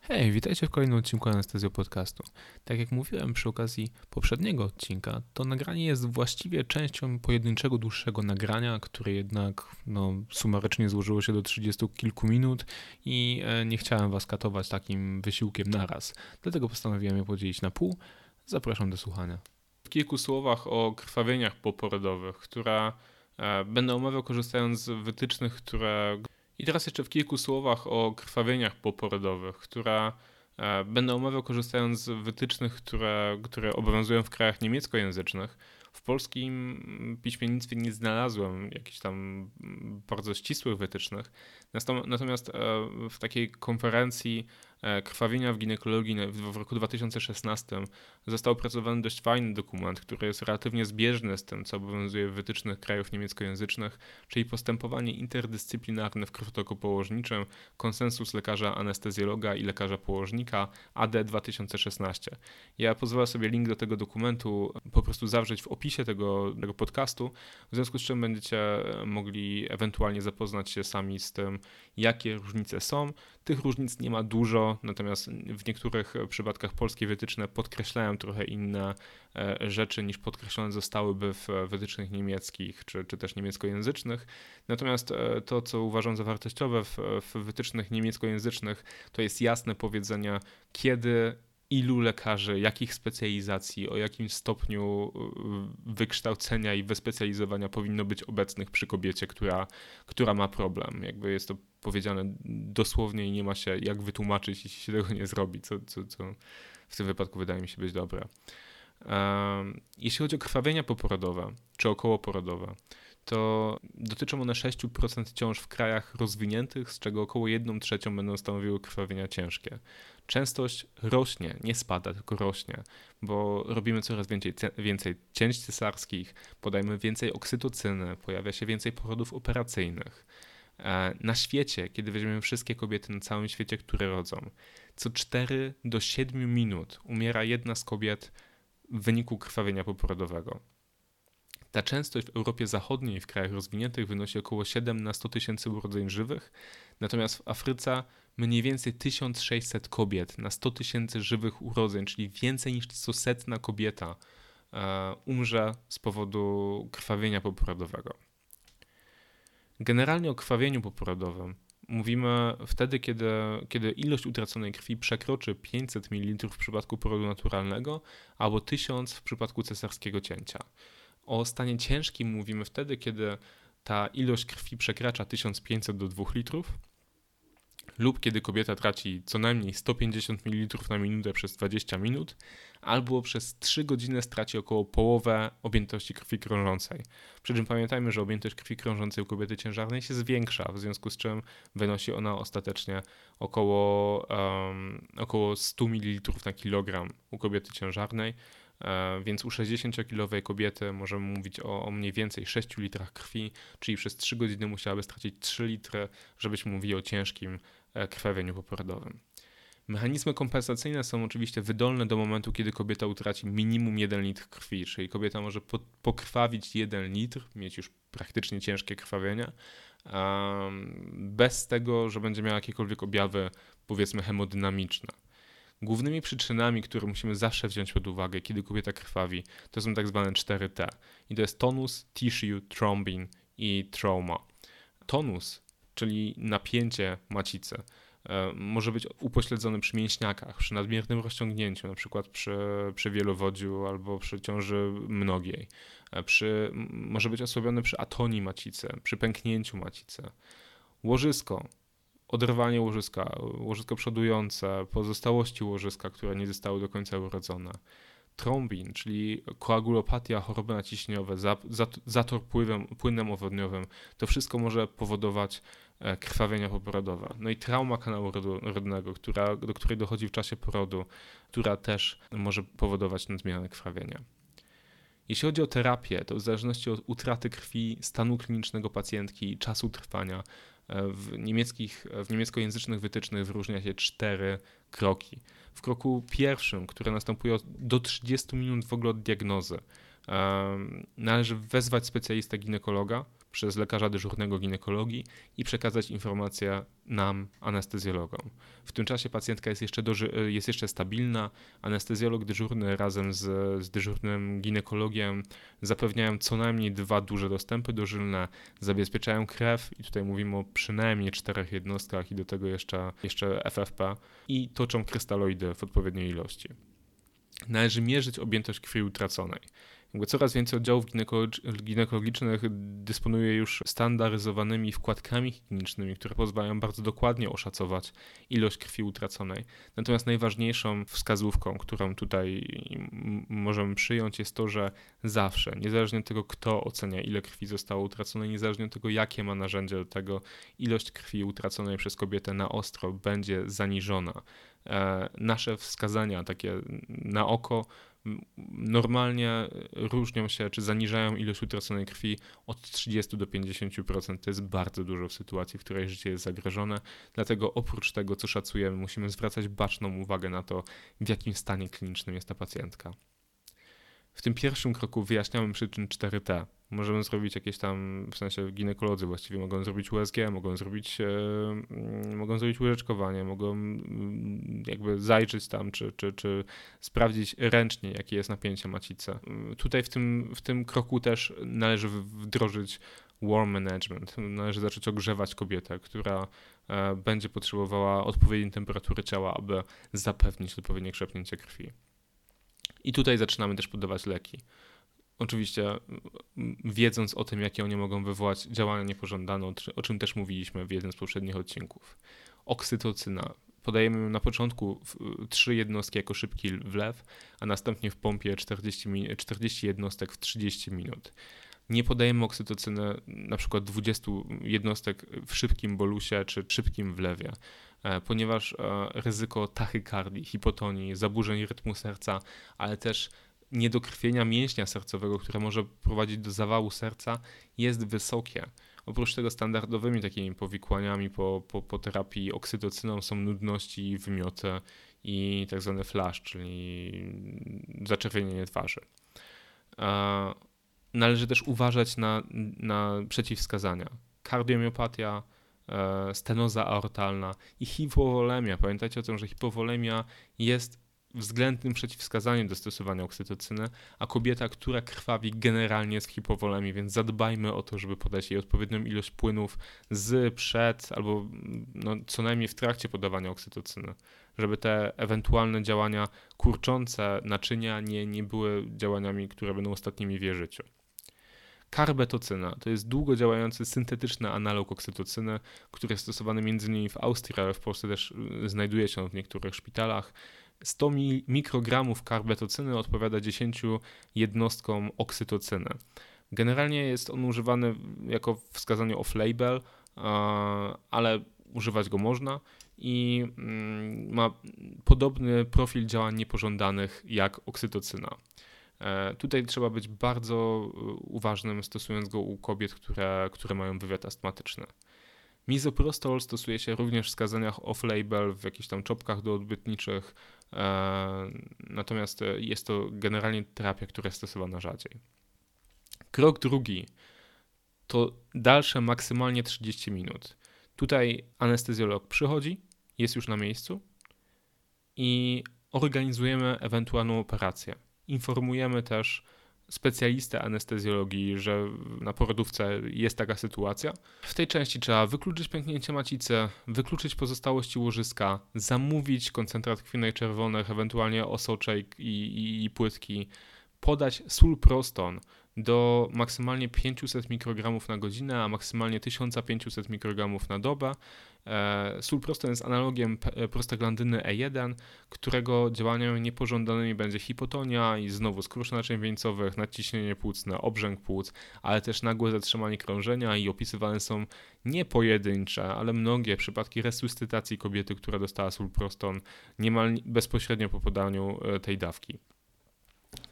Hej, witajcie w kolejnym odcinku Anestezjo Podcastu. Tak jak mówiłem przy okazji poprzedniego odcinka, to nagranie jest właściwie częścią pojedynczego, dłuższego nagrania, które jednak no, sumarycznie złożyło się do 30 kilku minut i e, nie chciałem was katować takim wysiłkiem naraz. Dlatego postanowiłem je podzielić na pół. Zapraszam do słuchania. W kilku słowach o krwawieniach poporodowych, które e, będę omawiał korzystając z wytycznych, które i teraz jeszcze w kilku słowach o krwawieniach poporodowych, które e, będę omawiał korzystając z wytycznych, które, które obowiązują w krajach niemieckojęzycznych. W polskim piśmiennictwie nie znalazłem jakichś tam bardzo ścisłych wytycznych. Natomiast e, w takiej konferencji e, krwawienia w ginekologii w roku 2016 został opracowany dość fajny dokument, który jest relatywnie zbieżny z tym, co obowiązuje w wytycznych krajów niemieckojęzycznych, czyli postępowanie interdyscyplinarne w krwotoku położniczym, konsensus lekarza anestezjologa i lekarza położnika AD 2016. Ja pozwolę sobie link do tego dokumentu po prostu zawrzeć w opisie tego, tego podcastu, w związku z czym będziecie mogli ewentualnie zapoznać się sami z tym, jakie różnice są. Tych różnic nie ma dużo, natomiast w niektórych przypadkach polskie wytyczne podkreślają trochę inne e, rzeczy niż podkreślone zostałyby w wytycznych niemieckich czy, czy też niemieckojęzycznych. Natomiast e, to, co uważam za wartościowe w, w wytycznych niemieckojęzycznych, to jest jasne powiedzenie, kiedy ilu lekarzy, jakich specjalizacji, o jakim stopniu y, wykształcenia i wyspecjalizowania powinno być obecnych przy kobiecie, która, która ma problem. Jakby jest to powiedziane dosłownie i nie ma się jak wytłumaczyć, jeśli się tego nie zrobi, co, co, co w tym wypadku wydaje mi się być dobre. Jeśli chodzi o krwawienia poporodowe czy okołoporodowe, to dotyczą one 6% ciąż w krajach rozwiniętych, z czego około 1 trzecią będą stanowiły krwawienia ciężkie. Częstość rośnie, nie spada, tylko rośnie, bo robimy coraz więcej, więcej cięć cesarskich, podajemy więcej oksytocyny, pojawia się więcej porodów operacyjnych. E, na świecie, kiedy weźmiemy wszystkie kobiety na całym świecie, które rodzą, co 4 do 7 minut umiera jedna z kobiet w wyniku krwawienia poporodowego. Ta częstość w Europie Zachodniej, w krajach rozwiniętych, wynosi około 7 na 100 tysięcy urodzeń żywych, natomiast w Afryce mniej więcej 1600 kobiet na 100 tysięcy żywych urodzeń, czyli więcej niż co setna kobieta e, umrze z powodu krwawienia poporodowego. Generalnie o krwawieniu poporodowym mówimy wtedy, kiedy, kiedy ilość utraconej krwi przekroczy 500 ml w przypadku porodu naturalnego albo 1000 w przypadku cesarskiego cięcia. O stanie ciężkim mówimy wtedy, kiedy ta ilość krwi przekracza 1500 do 2 litrów, lub kiedy kobieta traci co najmniej 150 ml na minutę przez 20 minut, albo przez 3 godziny straci około połowę objętości krwi krążącej. Przy czym pamiętajmy, że objętość krwi krążącej u kobiety ciężarnej się zwiększa, w związku z czym wynosi ona ostatecznie około, um, około 100 ml na kilogram u kobiety ciężarnej, więc u 60-kilowej kobiety możemy mówić o, o mniej więcej 6 litrach krwi, czyli przez 3 godziny musiałaby stracić 3 litry, żebyśmy mówili o ciężkim e, krwawieniu poporodowym. Mechanizmy kompensacyjne są oczywiście wydolne do momentu, kiedy kobieta utraci minimum 1 litr krwi, czyli kobieta może pokrwawić 1 litr, mieć już praktycznie ciężkie krwawienia, bez tego, że będzie miała jakiekolwiek objawy, powiedzmy, hemodynamiczne. Głównymi przyczynami, które musimy zawsze wziąć pod uwagę, kiedy kobieta krwawi, to są tak zwane 4T. I to jest tonus, tissue, thrombin i trauma. Tonus, czyli napięcie macicy, e, może być upośledzony przy mięśniakach, przy nadmiernym rozciągnięciu, na przykład przy, przy wielowodziu albo przy ciąży mnogiej. E, przy, może być osłabiony przy atonii macicy, przy pęknięciu macicy. Łożysko oderwanie łożyska, łożysko przodujące, pozostałości łożyska, które nie zostały do końca urodzone. Trombin, czyli koagulopatia, choroby naciśniowe, zator pływem, płynem owodniowym, to wszystko może powodować e, krwawienia poporodowe. No i trauma kanału rodnego, która, do której dochodzi w czasie porodu, która też może powodować nadmierne krwawienia. Jeśli chodzi o terapię, to w zależności od utraty krwi, stanu klinicznego pacjentki czasu trwania, w, niemieckich, w niemieckojęzycznych wytycznych wyróżnia się cztery kroki. W kroku pierwszym, który następuje do 30 minut w ogóle od diagnozy, należy wezwać specjalistę ginekologa, przez lekarza dyżurnego ginekologii i przekazać informację nam, anestezjologom. W tym czasie pacjentka jest jeszcze, doży- jest jeszcze stabilna. Anestezjolog dyżurny razem z, z dyżurnym ginekologiem zapewniają co najmniej dwa duże dostępy dożylne, zabezpieczają krew i tutaj mówimy o przynajmniej czterech jednostkach i do tego jeszcze, jeszcze FFP i toczą krystaloidy w odpowiedniej ilości. Należy mierzyć objętość krwi utraconej. Jakby coraz więcej oddziałów ginekologicznych dysponuje już standaryzowanymi wkładkami klinicznymi, które pozwalają bardzo dokładnie oszacować ilość krwi utraconej. Natomiast najważniejszą wskazówką, którą tutaj możemy przyjąć, jest to, że zawsze, niezależnie od tego, kto ocenia, ile krwi zostało utracone, niezależnie od tego, jakie ma narzędzie do tego, ilość krwi utraconej przez kobietę na ostro będzie zaniżona. E, nasze wskazania, takie na oko, normalnie różnią się, czy zaniżają ilość utraconej krwi od 30 do 50%. To jest bardzo dużo w sytuacji, w której życie jest zagrożone. Dlatego oprócz tego, co szacujemy, musimy zwracać baczną uwagę na to, w jakim stanie klinicznym jest ta pacjentka. W tym pierwszym kroku wyjaśniamy przyczyn 4T. Możemy zrobić jakieś tam, w sensie ginekolodzy właściwie mogą zrobić USG, mogą zrobić, e, mm, mogą zrobić łyżeczkowanie, mogą mm, jakby zajrzeć tam, czy, czy, czy sprawdzić ręcznie, jakie jest napięcie macicy. Tutaj w tym, w tym kroku też należy wdrożyć warm management. Należy zacząć ogrzewać kobietę, która e, będzie potrzebowała odpowiedniej temperatury ciała, aby zapewnić odpowiednie krzepnięcie krwi. I tutaj zaczynamy też podawać leki. Oczywiście wiedząc o tym, jakie one mogą wywołać działania niepożądane, o czym też mówiliśmy w jednym z poprzednich odcinków. Oksytocyna. Podajemy na początku trzy jednostki jako szybki wlew, a następnie w pompie 40, 40 jednostek w 30 minut. Nie podajemy oksytocyny na przykład 20 jednostek w szybkim bolusie czy szybkim wlewie, ponieważ e, ryzyko tachykardii, hipotonii, zaburzeń rytmu serca, ale też niedokrwienia mięśnia sercowego, które może prowadzić do zawału serca, jest wysokie. Oprócz tego standardowymi takimi powikłaniami po, po, po terapii oksytocyną są nudności, wymioty i tak zwany flash, czyli zaczerwienienie twarzy. Należy też uważać na, na przeciwwskazania. Kardiomiopatia, e, stenoza aortalna i hipowolemia. Pamiętajcie o tym, że hipowolemia jest względnym przeciwwskazaniem do stosowania oksytocyny, a kobieta, która krwawi generalnie jest w więc zadbajmy o to, żeby podać jej odpowiednią ilość płynów z, przed albo no, co najmniej w trakcie podawania oksytocyny, żeby te ewentualne działania kurczące naczynia nie, nie były działaniami, które będą ostatnimi w jej życiu. Karbetocyna to jest długo działający syntetyczny analog oksytocyny, który jest stosowany m.in. w Austrii, ale w Polsce też y, znajduje się w niektórych szpitalach. 100 mikrogramów karbetocyny odpowiada 10 jednostkom oksytocyny. Generalnie jest on używany jako wskazanie off-label, ale używać go można i mm, ma podobny profil działań niepożądanych jak oksytocyna. E, tutaj trzeba być bardzo e, uważnym, stosując go u kobiet, które, które mają wywiad astmatyczny. Mizoprostol stosuje się również w wskazaniach off-label, w jakichś tam czopkach doodbytniczych, e, natomiast jest to generalnie terapia, która jest stosowana rzadziej. Krok drugi to dalsze maksymalnie 30 minut. Tutaj anestezjolog przychodzi, jest już na miejscu i organizujemy ewentualną operację. Informujemy też specjalistę anestezjologii, że na porodówce jest taka sytuacja. W tej części trzeba wykluczyć pęknięcie macicy, wykluczyć pozostałości łożyska, zamówić koncentrat krwinek czerwonych, ewentualnie osoczek i, i, i płytki, podać sól proston, do maksymalnie 500 mikrogramów na godzinę, a maksymalnie 1500 mikrogramów na dobę. E, sól prosta jest analogiem e, prostaglandyny E1, którego działaniami niepożądanymi będzie hipotonia i znowu skurcz naczyń wieńcowych, nadciśnienie płucne, obrzęk płuc, ale też nagłe zatrzymanie krążenia i opisywane są nie pojedyncze, ale mnogie przypadki resuscytacji kobiety, która dostała sól proston niemal bezpośrednio po podaniu e, tej dawki.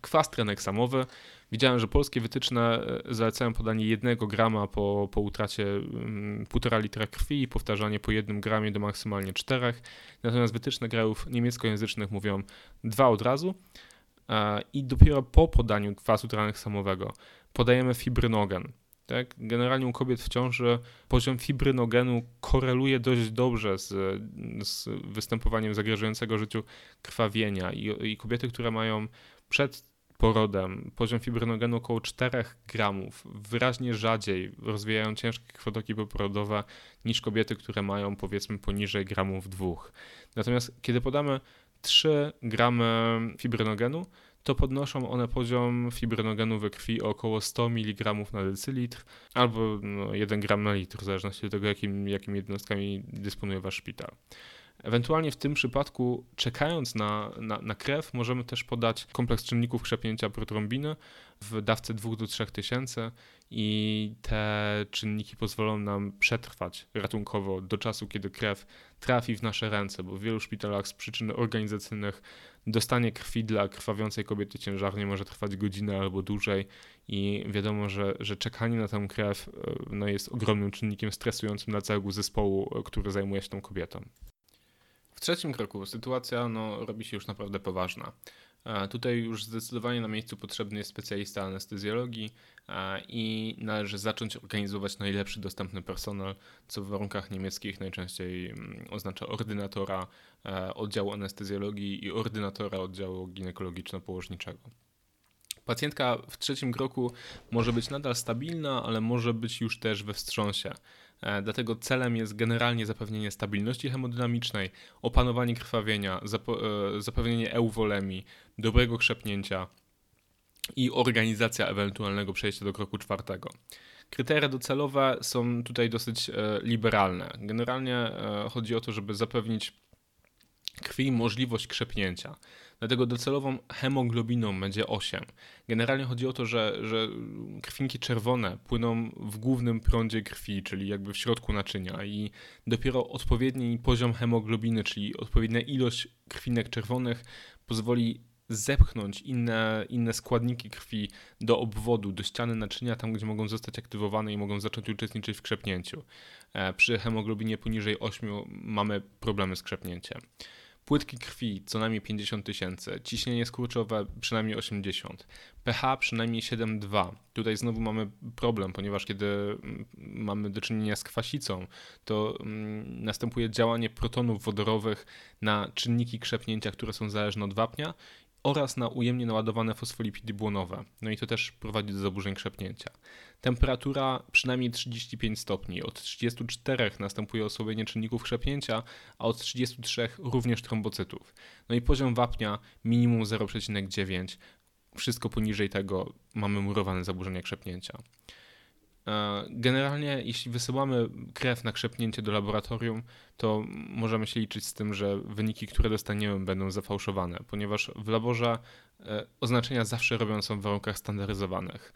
Kwas traneksamowy. Widziałem, że polskie wytyczne e, zalecają podanie 1 grama po, po utracie 1,5 mm, litra krwi i powtarzanie po 1 gramie do maksymalnie 4. Natomiast wytyczne krajów niemieckojęzycznych mówią 2 od razu e, i dopiero po podaniu kwasu traneksamowego podajemy fibrynogen. Tak? Generalnie u kobiet w ciąży poziom fibrynogenu koreluje dość dobrze z, z występowaniem zagrażającego życiu krwawienia I, i kobiety, które mają przed porodem poziom fibrynogenu około 4 gramów, wyraźnie rzadziej rozwijają ciężkie krwotoki poporodowe niż kobiety, które mają powiedzmy poniżej gramów 2. Natomiast kiedy podamy 3 gramy fibrynogenu, to podnoszą one poziom fibrynogenu we krwi o około 100 mg na decylitr albo no, 1 gram na litr, w zależności od tego, jakim, jakimi jednostkami dysponuje wasz szpital. Ewentualnie w tym przypadku, czekając na, na, na, krew, możemy też podać kompleks czynników krzepnięcia protrombiny w dawce 2 do 3 tysięcy i te czynniki pozwolą nam przetrwać ratunkowo do czasu, kiedy krew trafi w nasze ręce, bo w wielu szpitalach z przyczyn organizacyjnych dostanie krwi dla krwawiącej kobiety ciężarnie może trwać godzinę albo dłużej i wiadomo, że, że czekanie na tę krew e, no, jest ogromnym czynnikiem stresującym dla całego zespołu, e, który zajmuje się tą kobietą. W trzecim kroku sytuacja no, robi się już naprawdę poważna. E, tutaj już zdecydowanie na miejscu potrzebny jest specjalista anestezjologii e, i należy zacząć organizować najlepszy dostępny personel, co w warunkach niemieckich najczęściej mm, oznacza ordynatora e, oddziału anestezjologii i ordynatora oddziału ginekologiczno-położniczego. Pacjentka w trzecim kroku może być nadal stabilna, ale może być już też we wstrząsie. E, dlatego celem jest generalnie zapewnienie stabilności hemodynamicznej, opanowanie krwawienia, e, zapewnienie euwolemii, dobrego krzepnięcia i organizacja ewentualnego przejścia do kroku czwartego. Kryteria docelowe są tutaj dosyć e, liberalne. Generalnie chodzi o to, żeby zapewnić krwi możliwość krzepnięcia. Dlatego docelową hemoglobiną będzie 8. Generalnie chodzi o to, że, że krwinki czerwone płyną w głównym prądzie krwi, czyli jakby w środku naczynia i dopiero odpowiedni poziom hemoglobiny, czyli odpowiednia ilość krwinek czerwonych pozwoli zepchnąć inne, inne składniki krwi do obwodu, do ściany naczynia, tam gdzie mogą zostać aktywowane i mogą zacząć uczestniczyć w krzepnięciu. E, przy hemoglobinie poniżej 8 mamy problemy z krzepnięciem płytki krwi co najmniej 50 tysięcy, ciśnienie skurczowe przynajmniej 80, pH przynajmniej 7,2. Tutaj znowu mamy problem, ponieważ kiedy mm, mamy do czynienia z kwasicą, to mm, następuje działanie protonów wodorowych na czynniki krzepnięcia, które są zależne od wapnia oraz na ujemnie naładowane fosfolipidy błonowe. No i to też prowadzi do zaburzeń krzepnięcia. Temperatura przynajmniej 35 stopni. Od 34 następuje osłabienie czynników krzepnięcia, a od 33 również trombocytów. No i poziom wapnia minimum 0,9. Wszystko poniżej tego mamy murowane zaburzenia krzepnięcia. E, generalnie, jeśli wysyłamy krew na krzepnięcie do laboratorium, to możemy się liczyć z tym, że wyniki, które dostaniemy, będą zafałszowane, ponieważ w laborze e, oznaczenia zawsze robione są w warunkach standaryzowanych.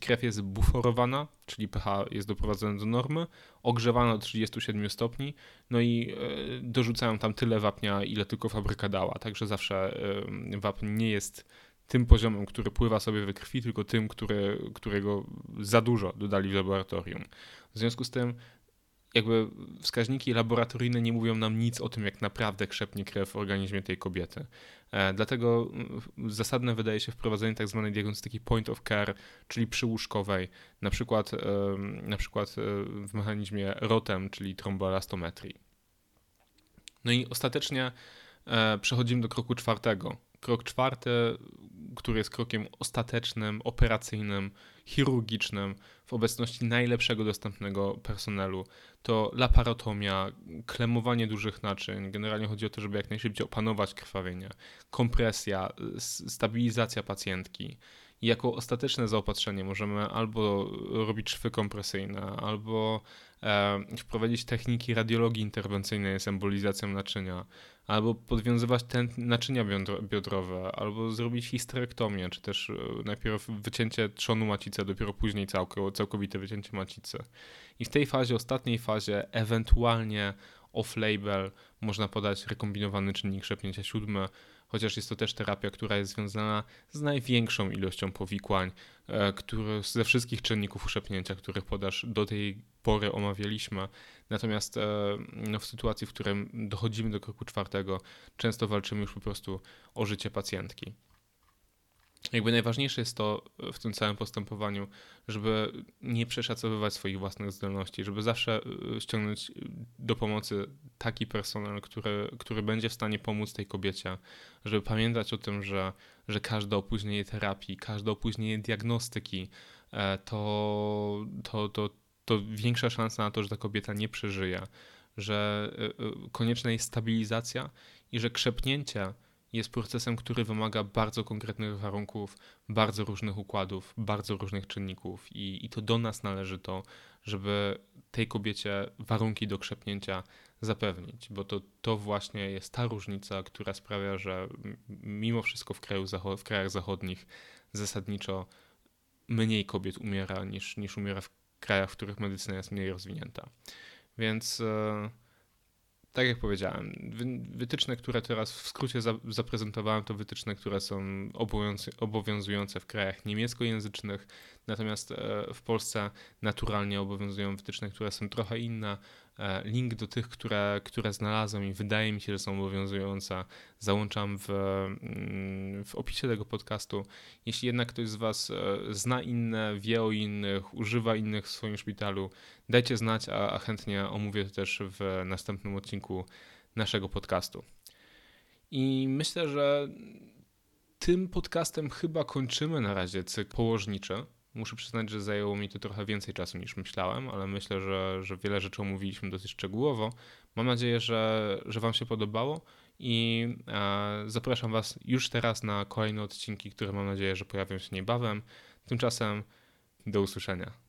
Krew jest buforowana, czyli pH jest doprowadzone do normy, ogrzewana do 37 stopni, no i e, dorzucają tam tyle wapnia, ile tylko fabryka dała. Także zawsze wapń nie jest tym poziomem, który pływa sobie we krwi, tylko tym, który, którego za dużo dodali w laboratorium. W związku z tym jakby wskaźniki laboratoryjne nie mówią nam nic o tym, jak naprawdę krzepnie krew w organizmie tej kobiety. E, dlatego mm, zasadne wydaje się wprowadzenie tak zwanej diagnostyki point of care, czyli przyłóżkowej, na przykład, e, na przykład e, w mechanizmie ROTEM, czyli tromboelastometrii. No i ostatecznie przechodzimy do kroku czwartego. Krok czwarty który jest krokiem ostatecznym, operacyjnym, chirurgicznym w obecności najlepszego dostępnego personelu. To laparotomia, klemowanie dużych naczyń. Generalnie chodzi o to, żeby jak najszybciej opanować krwawienie, kompresja, stabilizacja pacjentki. Jako ostateczne zaopatrzenie możemy albo robić szwy kompresyjne, albo e, wprowadzić techniki radiologii interwencyjnej z embolizacją naczynia, albo podwiązywać te naczynia biodrowe, albo zrobić histerektomię, czy też e, najpierw wycięcie trzonu macicy, a dopiero później całkowite wycięcie macicy. I w tej fazie, ostatniej fazie, ewentualnie off-label można podać rekombinowany czynnik szepnięcia siódmy, chociaż jest to też terapia, która jest związana z największą ilością powikłań, e, które ze wszystkich czynników uszepnięcia, których podaż do tej pory omawialiśmy. Natomiast e, no, w sytuacji, w której dochodzimy do kroku czwartego, często walczymy już po prostu o życie pacjentki. Jakby najważniejsze jest to w tym całym postępowaniu, żeby nie przeszacowywać swoich własnych zdolności, żeby zawsze y, ściągnąć do pomocy taki personel, który, który będzie w stanie pomóc tej kobiecie, żeby pamiętać o tym, że, że każde opóźnienie terapii, każde opóźnienie diagnostyki e, to, to, to, to większa szansa na to, że ta kobieta nie przeżyje, że y, y, konieczna jest stabilizacja i że krzepnięcie jest procesem, który wymaga bardzo konkretnych warunków, bardzo różnych układów, bardzo różnych czynników i, i to do nas należy to, żeby tej kobiecie warunki do krzepnięcia zapewnić, bo to, to właśnie jest ta różnica, która sprawia, że mimo wszystko w, kraju, w krajach zachodnich zasadniczo mniej kobiet umiera niż, niż umiera w krajach, w których medycyna jest mniej rozwinięta. Więc... Yy, tak jak powiedziałem, wytyczne, które teraz w skrócie zaprezentowałem, to wytyczne, które są obowiązujące w krajach niemieckojęzycznych, natomiast e, w Polsce naturalnie obowiązują wytyczne, które są trochę inne, link do tych, które, które znalazłem i wydaje mi się, że są obowiązujące, załączam w, mm, w opisie tego podcastu. Jeśli jednak ktoś z Was e, zna inne, wie o innych, używa innych w swoim szpitalu, dajcie znać, a, a chętnie omówię to też w następnym odcinku naszego podcastu. I myślę, że tym podcastem chyba kończymy na razie cykl położniczy. Muszę przyznać, że zajęło mi to trochę więcej czasu niż myślałem, ale myślę, że, że wiele rzeczy omówiliśmy dosyć szczegółowo. Mam nadzieję, że, że Wam się podobało i e, zapraszam Was już teraz na kolejne odcinki, które mam nadzieję, że pojawią się niebawem. Tymczasem do usłyszenia.